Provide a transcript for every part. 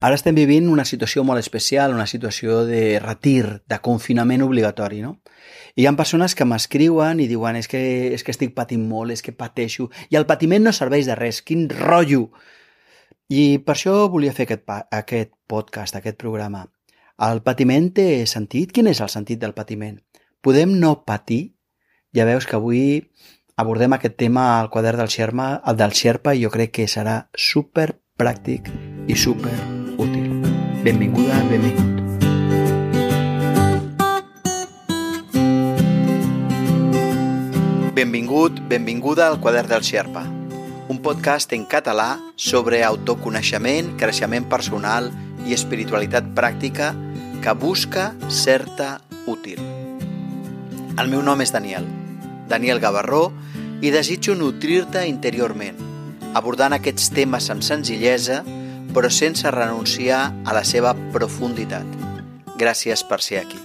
Ara estem vivint una situació molt especial, una situació de retir, de confinament obligatori, no? I hi ha persones que m'escriuen i diuen és que, és que estic patint molt, és que pateixo, i el patiment no serveix de res, quin rotllo! I per això volia fer aquest, aquest podcast, aquest programa. El patiment té sentit? Quin és el sentit del patiment? Podem no patir? Ja veus que avui abordem aquest tema al quadern del Xerma, el del Xerpa, i jo crec que serà super pràctic i super. Benvinguda, benvingut. Benvingut, benvinguda al quadern del Xerpa, un podcast en català sobre autoconeixement, creixement personal i espiritualitat pràctica que busca certa útil. El meu nom és Daniel, Daniel Gavarró, i desitjo nutrir-te interiorment, abordant aquests temes amb senzillesa però sense renunciar a la seva profunditat. Gràcies per ser aquí.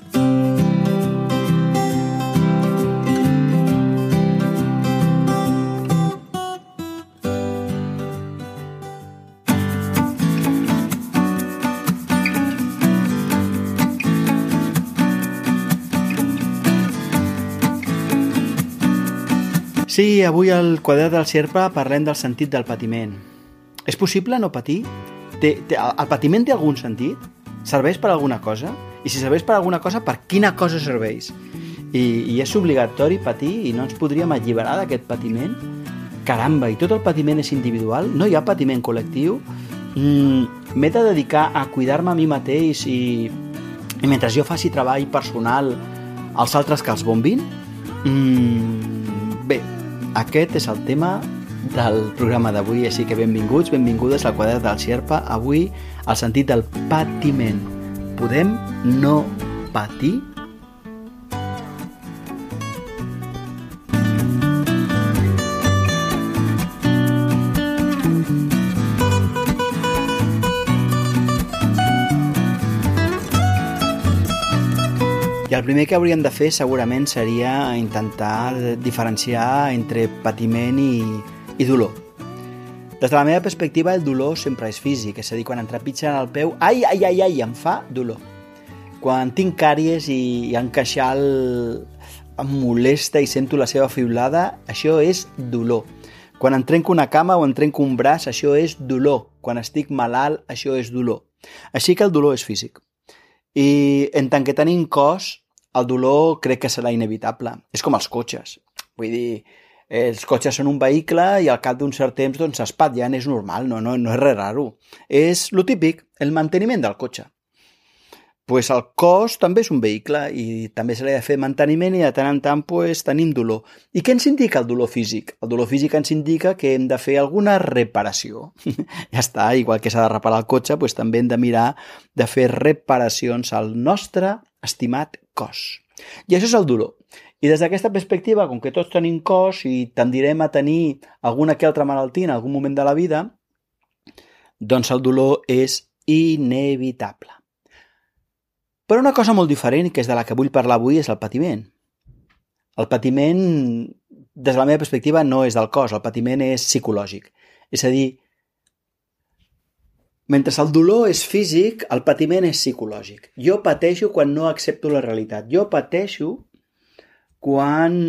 Sí, avui al quadrat del Xerpa parlem del sentit del patiment. És possible no patir? Té, té, el patiment té algun sentit? Serveix per alguna cosa? I si serveix per alguna cosa, per quina cosa serveix? I, i és obligatori patir i no ens podríem alliberar d'aquest patiment? Caramba, i tot el patiment és individual? No hi ha patiment col·lectiu? Mm, M'he de dedicar a cuidar-me a mi mateix i, i mentre jo faci treball personal els altres que els bombin? Mm, bé, aquest és el tema del programa d'avui, així que benvinguts, benvingudes al quadrat del Xerpa. Avui, el sentit del patiment. Podem no patir? I el primer que hauríem de fer segurament seria intentar diferenciar entre patiment i, i dolor. Des de la meva perspectiva, el dolor sempre és físic, és a dir, quan em trepitgen el peu, ai, ai, ai, ai, em fa dolor. Quan tinc càries i, i en queixal em molesta i sento la seva fiblada, això és dolor. Quan em trenco una cama o em trenco un braç, això és dolor. Quan estic malalt, això és dolor. Així que el dolor és físic. I en tant que tenim cos, el dolor crec que serà inevitable. És com els cotxes. Vull dir, els cotxes són un vehicle i al cap d'un cert temps doncs espatllen, és normal, no, no, no és res raro. És lo típic, el manteniment del cotxe. pues el cos també és un vehicle i també se li ha de fer manteniment i de tant en tant pues, tenim dolor. I què ens indica el dolor físic? El dolor físic ens indica que hem de fer alguna reparació. ja està, igual que s'ha de reparar el cotxe, pues, també hem de mirar de fer reparacions al nostre estimat cos. I això és el dolor. I des d'aquesta perspectiva, com que tots tenim cos i tendirem a tenir alguna que altra malaltia en algun moment de la vida, doncs el dolor és inevitable. Però una cosa molt diferent, que és de la que vull parlar avui, és el patiment. El patiment, des de la meva perspectiva, no és del cos, el patiment és psicològic. És a dir, mentre el dolor és físic, el patiment és psicològic. Jo pateixo quan no accepto la realitat. Jo pateixo quan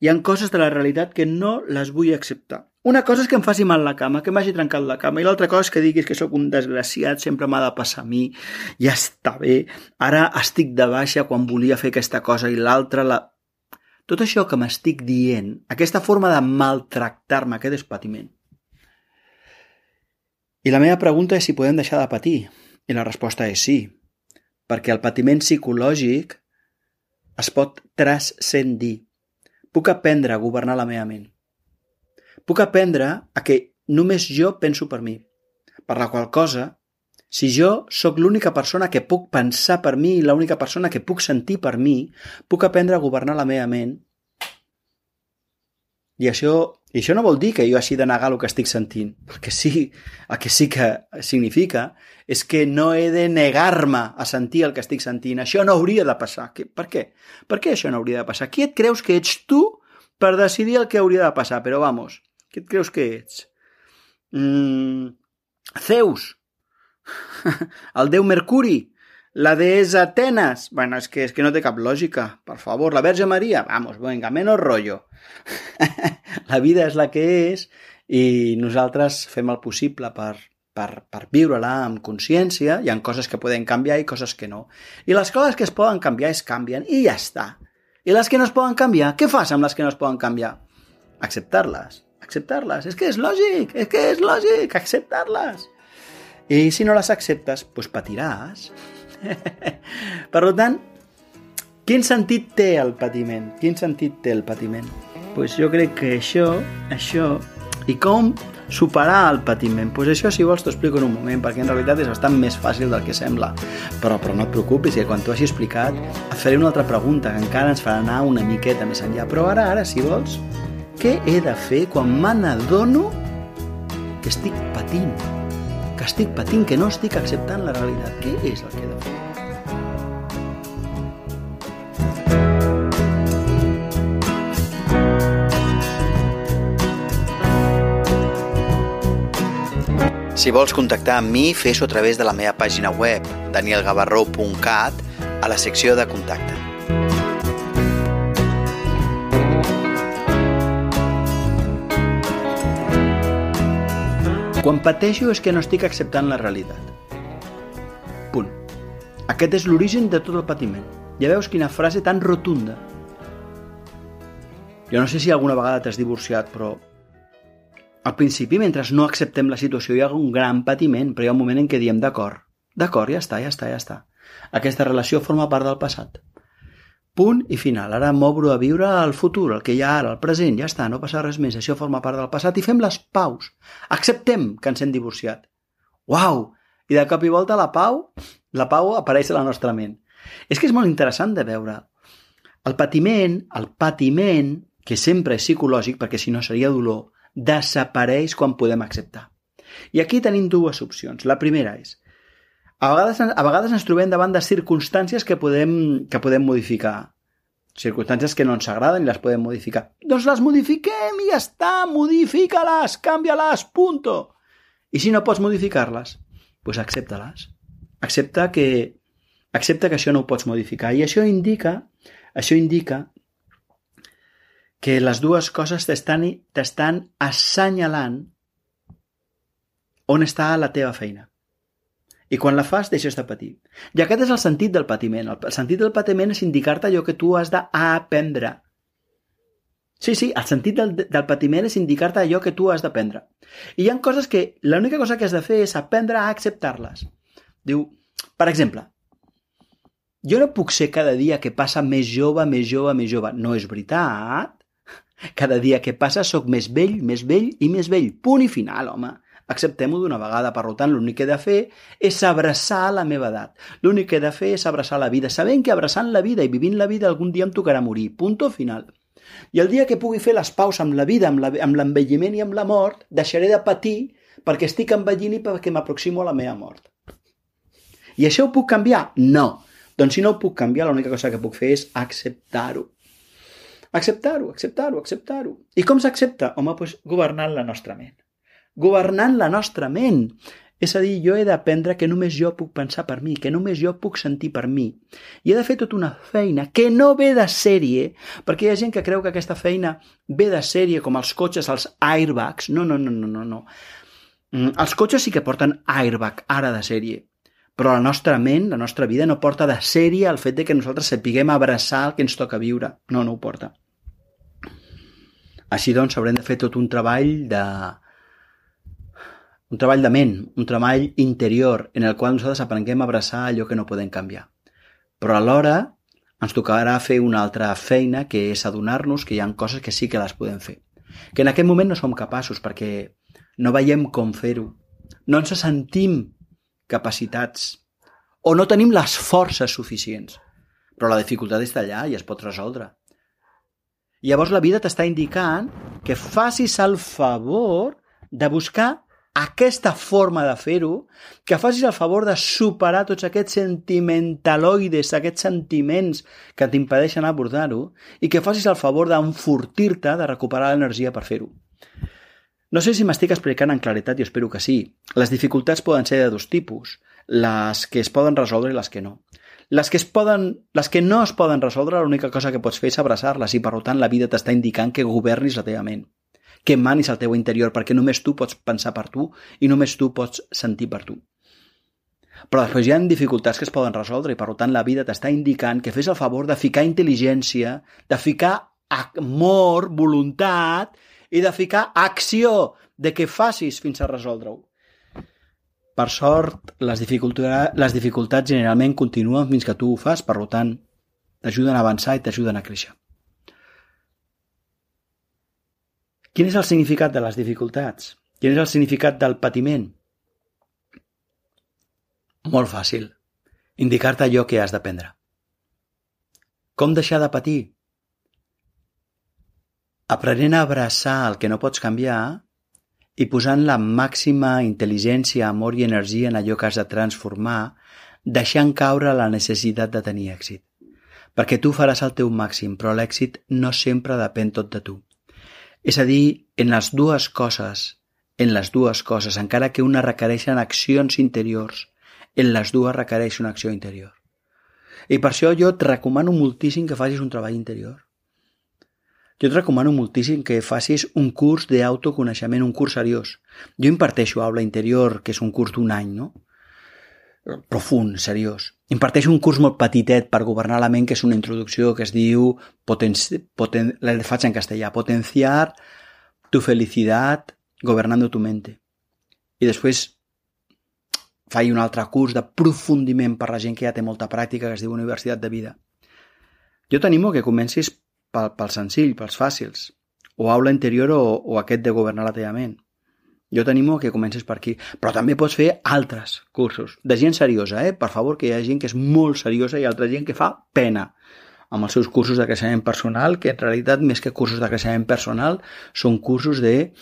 hi han coses de la realitat que no les vull acceptar. Una cosa és que em faci mal la cama, que m'hagi trencat la cama, i l'altra cosa és que diguis que sóc un desgraciat, sempre m'ha de passar a mi, ja està bé, ara estic de baixa quan volia fer aquesta cosa i l'altra la... Tot això que m'estic dient, aquesta forma de maltractar-me, aquest és patiment. I la meva pregunta és si podem deixar de patir. I la resposta és sí, perquè el patiment psicològic es pot transcendir. Puc aprendre a governar la meva ment. Puc aprendre a que només jo penso per mi. Per la qual cosa, si jo sóc l'única persona que puc pensar per mi i l'única persona que puc sentir per mi, puc aprendre a governar la meva ment. I això, i això no vol dir que jo hagi de negar el que estic sentint. El que sí, el que, sí que significa és que no he de negar-me a sentir el que estic sentint. Això no hauria de passar. Per què? Per què això no hauria de passar? Qui et creus que ets tu per decidir el que hauria de passar? Però vamos, qui et creus que ets? Mm, Zeus, el déu Mercuri, la deessa Atenas. Bueno, és que, és que no té cap lògica, per favor. La Verge Maria, vamos, venga, menos rollo. la vida és la que és i nosaltres fem el possible per, per, per viure-la amb consciència. Hi ha coses que poden canviar i coses que no. I les coses que es poden canviar es canvien i ja està. I les que no es poden canviar, què fas amb les que no es poden canviar? Acceptar-les. Acceptar-les. És que és lògic, és que és lògic, acceptar-les. I si no les acceptes, doncs patiràs. per tant, quin sentit té el patiment? Quin sentit té el patiment? Pues jo crec que això, això, i com superar el patiment. Pues això, si vols, t'ho explico en un moment, perquè en realitat és bastant més fàcil del que sembla. Però, però no et preocupis, que quan t'ho hagi explicat et faré una altra pregunta que encara ens farà anar una miqueta més enllà. Però ara, ara, si vols, què he de fer quan me n'adono que estic patint? Que estic patint, que no estic acceptant la realitat. Què és el que he de fer? Si vols contactar amb mi, fes-ho a través de la meva pàgina web, danielgavarró.cat, a la secció de contacte. Quan pateixo és que no estic acceptant la realitat. Punt. Aquest és l'origen de tot el patiment. Ja veus quina frase tan rotunda. Jo no sé si alguna vegada t'has divorciat, però al principi, mentre no acceptem la situació, hi ha un gran patiment, però hi ha un moment en què diem d'acord, d'acord, ja està, ja està, ja està. Aquesta relació forma part del passat. Punt i final. Ara m'obro a viure el futur, el que hi ha ara, el present, ja està, no passa res més, això forma part del passat i fem les paus. Acceptem que ens hem divorciat. Uau! I de cop i volta la pau, la pau apareix a la nostra ment. És que és molt interessant de veure. El patiment, el patiment, que sempre és psicològic, perquè si no seria dolor, desapareix quan podem acceptar. I aquí tenim dues opcions. La primera és, a vegades, a vegades ens trobem davant de circumstàncies que podem, que podem modificar. Circumstàncies que no ens agraden i les podem modificar. Doncs les modifiquem i ja està, modifica-les, canvia-les, punto. I si no pots modificar-les, doncs accepta-les. Accepta que, accepta que això no ho pots modificar. I això indica, això indica que les dues coses t'estan assenyalant on està la teva feina. I quan la fas, deixes de patir. I aquest és el sentit del patiment. El sentit del patiment és indicar-te allò que tu has d'aprendre. Sí, sí, el sentit del, del patiment és indicar-te allò que tu has d'aprendre. I hi ha coses que l'única cosa que has de fer és aprendre a acceptar-les. Diu, per exemple, jo no puc ser cada dia que passa més jove, més jove, més jove. No és veritat. Cada dia que passa sóc més vell, més vell i més vell. Punt i final, home. Acceptem-ho d'una vegada. Per tant, l'únic que he de fer és abraçar la meva edat. L'únic que he de fer és abraçar la vida, sabent que abraçant la vida i vivint la vida algun dia em tocarà morir. Punt final. I el dia que pugui fer les paus amb la vida, amb l'envelliment i amb la mort, deixaré de patir perquè estic envellint i perquè m'aproximo a la meva mort. I això ho puc canviar? No. Doncs si no ho puc canviar, l'única cosa que puc fer és acceptar-ho. Acceptar-ho, acceptar-ho, acceptar-ho. I com s'accepta? Home, doncs governant la nostra ment. Governant la nostra ment. És a dir, jo he d'aprendre que només jo puc pensar per mi, que només jo puc sentir per mi. I he de fer tota una feina que no ve de sèrie, perquè hi ha gent que creu que aquesta feina ve de sèrie, com els cotxes, els airbags. No, no, no, no, no. no. Mm, els cotxes sí que porten airbag, ara de sèrie. Però la nostra ment, la nostra vida, no porta de sèrie el fet de que nosaltres sapiguem abraçar el que ens toca viure. No, no ho porta. Així doncs, haurem de fer tot un treball de... un treball de ment, un treball interior, en el qual nosaltres aprenguem a abraçar allò que no podem canviar. Però alhora ens tocarà fer una altra feina, que és adonar-nos que hi ha coses que sí que les podem fer. Que en aquest moment no som capaços, perquè no veiem com fer-ho. No ens sentim capacitats o no tenim les forces suficients. Però la dificultat està allà i es pot resoldre. Llavors la vida t'està indicant que facis el favor de buscar aquesta forma de fer-ho, que facis el favor de superar tots aquests sentimentaloides, aquests sentiments que t'impedeixen abordar-ho, i que facis el favor d'enfortir-te, de recuperar l'energia per fer-ho. No sé si m'estic explicant en claretat i espero que sí. Les dificultats poden ser de dos tipus, les que es poden resoldre i les que no. Les que, es poden, les que no es poden resoldre, l'única cosa que pots fer és abraçar-les i, per tant, la vida t'està indicant que governis la teva ment, que manis el teu interior, perquè només tu pots pensar per tu i només tu pots sentir per tu. Però després hi ha dificultats que es poden resoldre i, per tant, la vida t'està indicant que fes el favor de ficar intel·ligència, de ficar amor, voluntat i de ficar acció de què facis fins a resoldre-ho. Per sort, les, dificultats, les dificultats generalment continuen fins que tu ho fas, per tant, t'ajuden a avançar i t'ajuden a créixer. Quin és el significat de les dificultats? Quin és el significat del patiment? Molt fàcil. Indicar-te allò que has d'aprendre. Com deixar de patir? Aprenent a abraçar el que no pots canviar i posant la màxima intel·ligència, amor i energia en allò que has de transformar, deixant caure la necessitat de tenir èxit. Perquè tu faràs el teu màxim, però l'èxit no sempre depèn tot de tu. És a dir, en les dues coses, en les dues coses, encara que una requereixen accions interiors, en les dues requereix una acció interior. I per això jo et recomano moltíssim que facis un treball interior. Jo et recomano moltíssim que facis un curs d'autoconeixement, un curs seriós. Jo imparteixo aula interior, que és un curs d'un any, no? Profund, seriós. Imparteixo un curs molt petitet per governar la ment, que és una introducció que es diu, poten, poten, la faig en castellà, potenciar tu felicitat governando tu mente. I després faig un altre curs d'aprofundiment per la gent que ja té molta pràctica, que es diu Universitat de Vida. Jo t'animo que comencis pel, pel senzill, pels fàcils, o aula interior o, o aquest de governar la teva ment. Jo t'animo que comencis per aquí. Però també pots fer altres cursos, de gent seriosa, eh? Per favor, que hi ha gent que és molt seriosa i altra gent que fa pena amb els seus cursos de creixement personal, que en realitat, més que cursos de creixement personal, són cursos de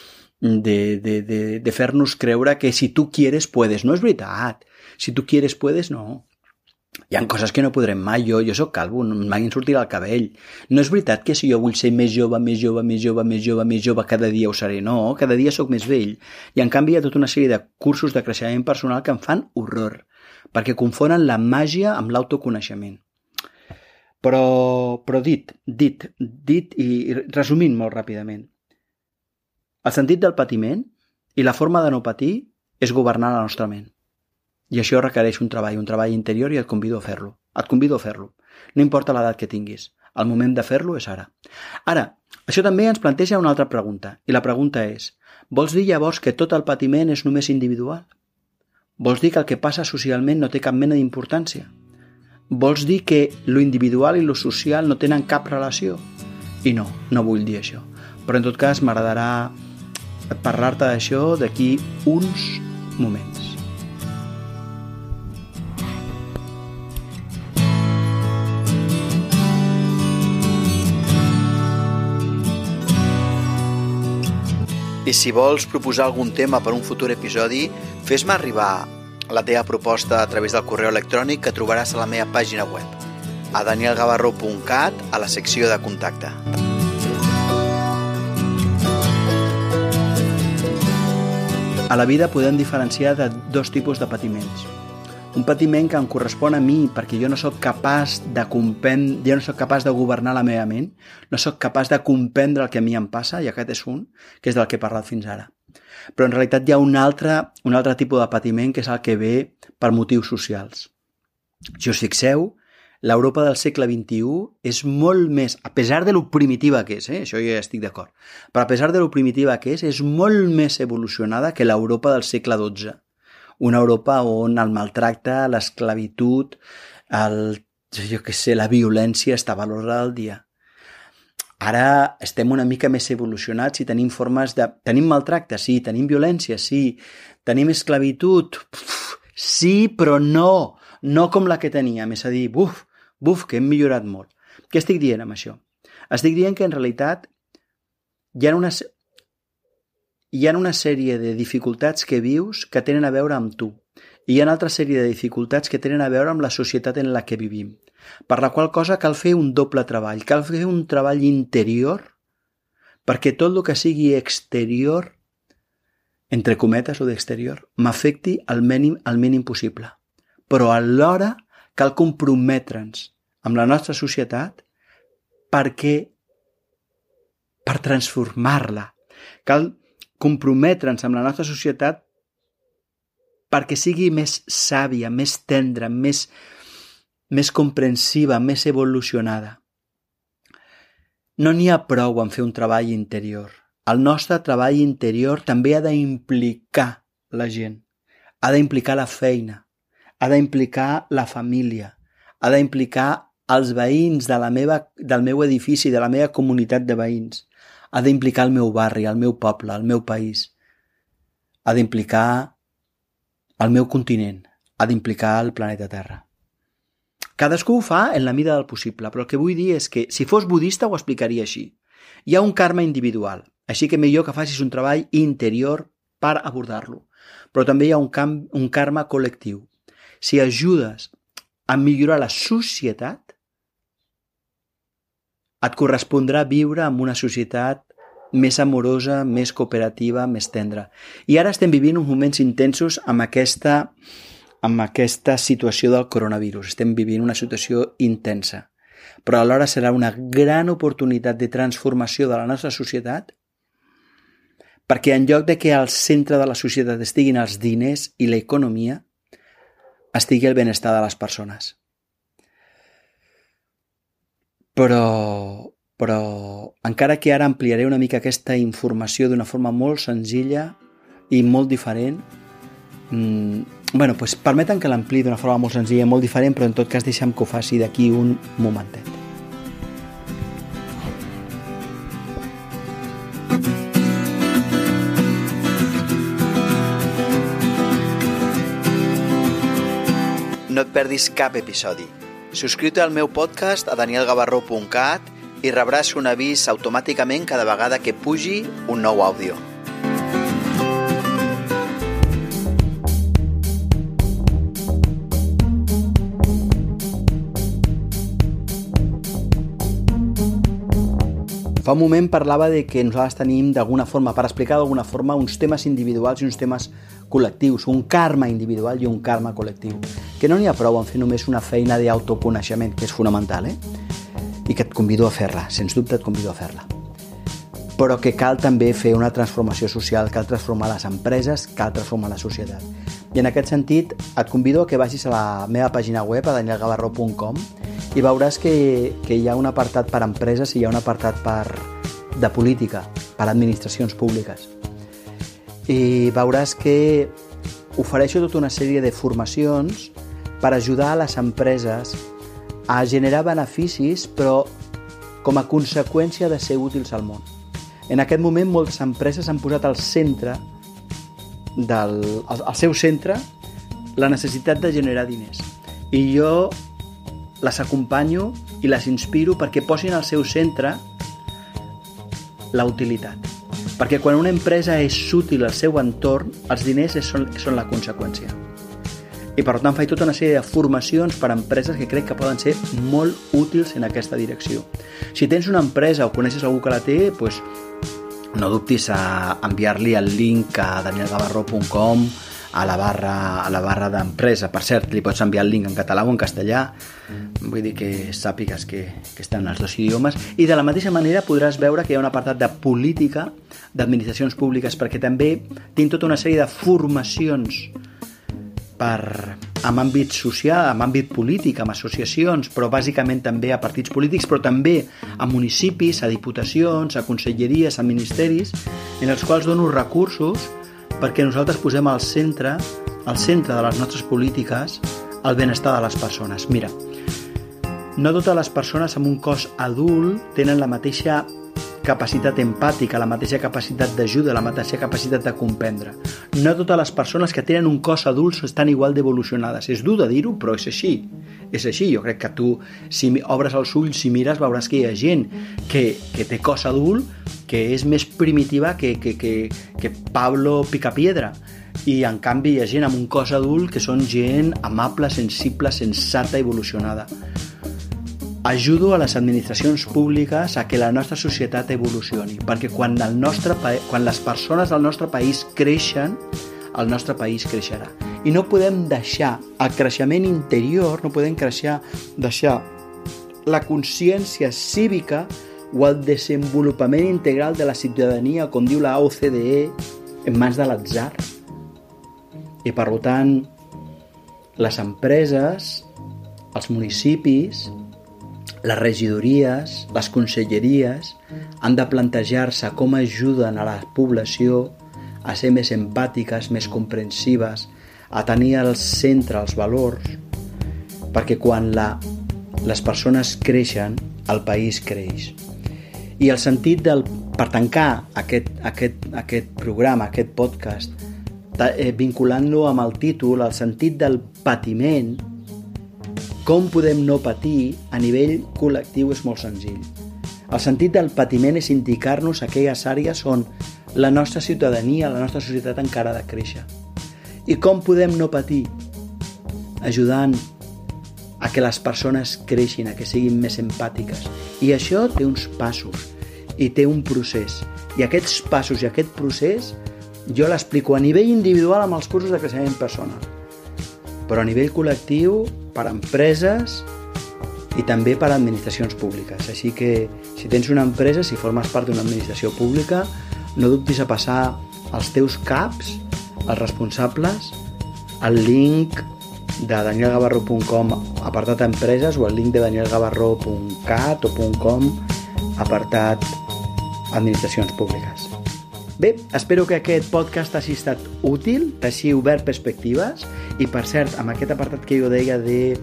de, de, de, de fer-nos creure que si tu quieres puedes. No és veritat. Si tu quieres puedes, no. Hi han coses que no podrem mai. Jo, jo sóc calvo, mai em sortirà el cabell. No és veritat que si jo vull ser més jove, més jove, més jove, més jove, més jove, cada dia ho seré. No, cada dia sóc més vell. I en canvi hi ha tota una sèrie de cursos de creixement personal que em fan horror, perquè confonen la màgia amb l'autoconeixement. Però, però dit, dit, dit i resumint molt ràpidament, el sentit del patiment i la forma de no patir és governar la nostra ment. I això requereix un treball, un treball interior i et convido a fer-lo. Et convido a fer-lo. No importa l'edat que tinguis. El moment de fer-lo és ara. Ara, això també ens planteja una altra pregunta. I la pregunta és, vols dir llavors que tot el patiment és només individual? Vols dir que el que passa socialment no té cap mena d'importància? Vols dir que lo individual i lo social no tenen cap relació? I no, no vull dir això. Però en tot cas m'agradarà parlar-te d'això d'aquí uns moments. I si vols proposar algun tema per un futur episodi, fes-me arribar la teva proposta a través del correu electrònic que trobaràs a la meva pàgina web, a danielgavarro.cat, a la secció de contacte. A la vida podem diferenciar de dos tipus de patiments. Un patiment que em correspon a mi perquè jo no sóc capaç de comprendre, jo no sóc capaç de governar la meva ment, no sóc capaç de comprendre el que a mi em passa, i aquest és un, que és del que he parlat fins ara. Però en realitat hi ha un altre, un altre tipus de patiment que és el que ve per motius socials. Si us fixeu, l'Europa del segle XXI és molt més, a pesar de lo primitiva que és, eh? això ja estic d'acord, però a pesar de lo primitiva que és, és molt més evolucionada que l'Europa del segle XII. Una Europa on el maltracte, l'esclavitud, el, jo que sé, la violència està valorada al dia. Ara estem una mica més evolucionats i tenim formes de... Tenim maltracte, sí, tenim violència, sí, tenim esclavitud, sí, però no, no com la que teníem, és a dir, buf, Buf, que hem millorat molt. Què estic dient amb això? Estic dient que en realitat hi ha una, hi ha una sèrie de dificultats que vius que tenen a veure amb tu i hi ha una altra sèrie de dificultats que tenen a veure amb la societat en la que vivim. Per la qual cosa cal fer un doble treball, cal fer un treball interior perquè tot el que sigui exterior entre cometes o d'exterior, m'afecti al mínim, al mínim possible. Però alhora cal comprometre'ns amb la nostra societat perquè per transformar-la. Cal comprometre'ns amb la nostra societat perquè sigui més sàvia, més tendra, més, més comprensiva, més evolucionada. No n'hi ha prou en fer un treball interior. El nostre treball interior també ha d'implicar la gent, ha d'implicar la feina, ha d'implicar la família, ha d'implicar els veïns de la meva, del meu edifici, de la meva comunitat de veïns, ha d'implicar el meu barri, el meu poble, el meu país, ha d'implicar el meu continent, ha d'implicar el planeta Terra. Cadascú ho fa en la mida del possible, però el que vull dir és que si fos budista ho explicaria així. Hi ha un karma individual, així que millor que facis un treball interior per abordar-lo. Però també hi ha un, camp, un karma col·lectiu. Si ajudes a millorar la societat, et correspondrà viure en una societat més amorosa, més cooperativa, més tendra. I ara estem vivint uns moments intensos amb aquesta, amb aquesta situació del coronavirus. Estem vivint una situació intensa. Però alhora serà una gran oportunitat de transformació de la nostra societat perquè en lloc de que al centre de la societat estiguin els diners i l'economia, estigui el benestar de les persones. Però però encara que ara ampliaré una mica aquesta informació d'una forma molt senzilla i molt diferent, mmm, bueno, pues permeten que l'ampli d'una forma molt senzilla i molt diferent, però en tot cas deixem que ho faci d'aquí un momentet. No et perdis cap episodi. Subscriu-te al meu podcast a danielgavarró.cat i rebràs un avís automàticament cada vegada que pugi un nou àudio. Fa un moment parlava de que nosaltres tenim d'alguna forma, per explicar d'alguna forma, uns temes individuals i uns temes col·lectius, un karma individual i un karma col·lectiu. Que no n'hi ha prou en fer només una feina d'autoconeixement, que és fonamental, eh? i que et convido a fer-la, sens dubte et convido a fer-la. Però que cal també fer una transformació social, cal transformar les empreses, cal transformar la societat. I en aquest sentit et convido a que vagis a la meva pàgina web, a danielgavarro.com, i veuràs que, que hi ha un apartat per empreses i hi ha un apartat per, de política, per administracions públiques. I veuràs que ofereixo tota una sèrie de formacions per ajudar a les empreses a generar beneficis, però com a conseqüència de ser útils al món. En aquest moment moltes empreses han posat al centre del, al, al seu centre la necessitat de generar diners. I jo les acompanyo i les inspiro perquè posin al seu centre la utilitat. Perquè quan una empresa és útil al seu entorn, els diners són, són la conseqüència i per tant faig tota una sèrie de formacions per a empreses que crec que poden ser molt útils en aquesta direcció. Si tens una empresa o coneixes algú que la té, doncs no dubtis a enviar-li el link a danielgavarro.com a la barra, a la barra d'empresa. Per cert, li pots enviar el link en català o en castellà, vull dir que sàpigues que, que estan els dos idiomes, i de la mateixa manera podràs veure que hi ha un apartat de política d'administracions públiques, perquè també tinc tota una sèrie de formacions per, amb àmbit social, amb àmbit polític, amb associacions, però bàsicament també a partits polítics, però també a municipis, a diputacions, a conselleries, a ministeris, en els quals dono recursos perquè nosaltres posem al centre, al centre de les nostres polítiques, el benestar de les persones. Mira, no totes les persones amb un cos adult tenen la mateixa capacitat empàtica, la mateixa capacitat d'ajuda, la mateixa capacitat de comprendre. No totes les persones que tenen un cos adult estan igual d'evolucionades. És dur de dir-ho, però és així. És així. Jo crec que tu, si obres els ulls, si mires, veuràs que hi ha gent que, que té cos adult que és més primitiva que, que, que, que Pablo Picapiedra i en canvi hi ha gent amb un cos adult que són gent amable, sensible, sensata, evolucionada ajudo a les administracions públiques a que la nostra societat evolucioni, perquè quan, el nostre, quan les persones del nostre país creixen, el nostre país creixerà. I no podem deixar el creixement interior, no podem creixer, deixar la consciència cívica o el desenvolupament integral de la ciutadania, com diu la OCDE, en mans de l'atzar. I per tant, les empreses, els municipis, les regidories, les conselleries han de plantejar-se com ajuden a la població a ser més empàtiques, més comprensives, a tenir al centre els valors, perquè quan la, les persones creixen, el país creix. I el sentit del, per tancar aquest, aquest, aquest programa, aquest podcast, eh, vinculant-lo amb el títol, el sentit del patiment, com podem no patir a nivell col·lectiu és molt senzill. El sentit del patiment és indicar-nos aquelles àrees on la nostra ciutadania, la nostra societat encara ha de créixer. I com podem no patir? Ajudant a que les persones creixin, a que siguin més empàtiques. I això té uns passos i té un procés. I aquests passos i aquest procés jo l'explico a nivell individual amb els cursos de creixement personal, però a nivell col·lectiu, per a empreses i també per a administracions públiques. Així que si tens una empresa, si formes part d'una administració pública, no dubtis a passar als teus caps, als responsables, el link de danielgavarro.com apartat empreses o el link de danielgavarro.cat o .com apartat administracions públiques. Bé, espero que aquest podcast hagi estat útil, t'hagi obert perspectives i, per cert, amb aquest apartat que jo deia de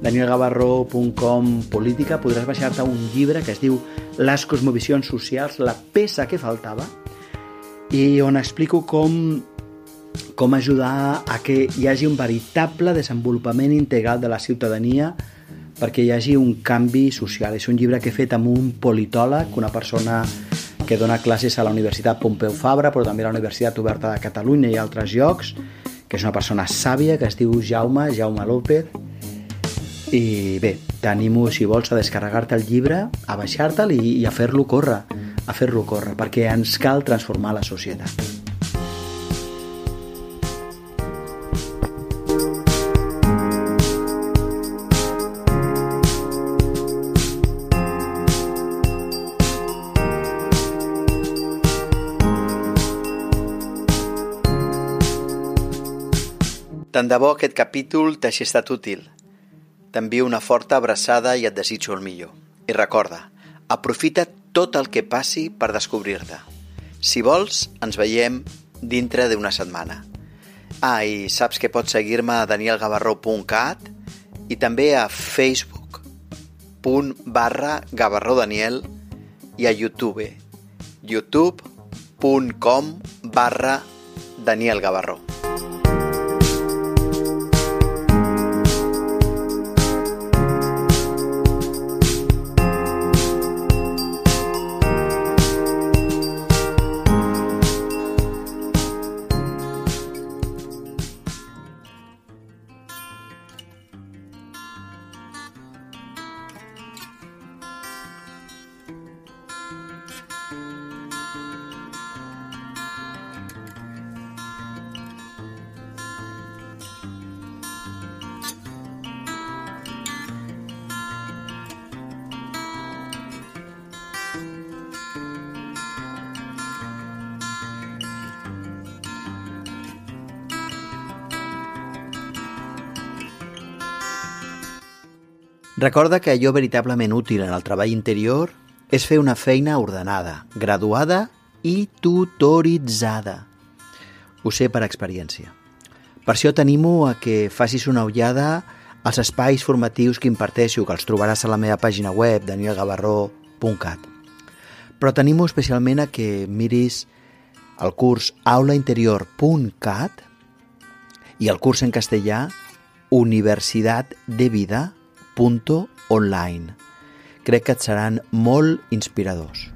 danielgavarro.com política podràs baixar-te un llibre que es diu Les cosmovisions socials, la peça que faltava i on explico com com ajudar a que hi hagi un veritable desenvolupament integral de la ciutadania perquè hi hagi un canvi social. És un llibre que he fet amb un politòleg, una persona que dona classes a la Universitat Pompeu Fabra, però també a la Universitat Oberta de Catalunya i altres llocs, que és una persona sàvia, que es diu Jaume, Jaume López, i bé, t'animo, si vols, a descarregar-te el llibre, a baixar-te'l i, i a fer-lo córrer, a fer-lo córrer, perquè ens cal transformar la societat. Tant de bo aquest capítol t'hagi estat útil. T'envio una forta abraçada i et desitjo el millor. I recorda, aprofita tot el que passi per descobrir-te. Si vols, ens veiem dintre d'una setmana. Ah, i saps que pots seguir-me a danielgavarró.cat i també a facebook.com barra gavarrodaniel i a YouTube youtube.com barra Daniel Recorda que allò veritablement útil en el treball interior és fer una feina ordenada, graduada i tutoritzada. Ho sé per experiència. Per això t'animo a que facis una ullada als espais formatius que imparteixo, que els trobaràs a la meva pàgina web, danielgavarró.cat. Però t'animo especialment a que miris el curs aulainterior.cat i el curs en castellà Universitat de Vida online. Crec que et seran molt inspiradors.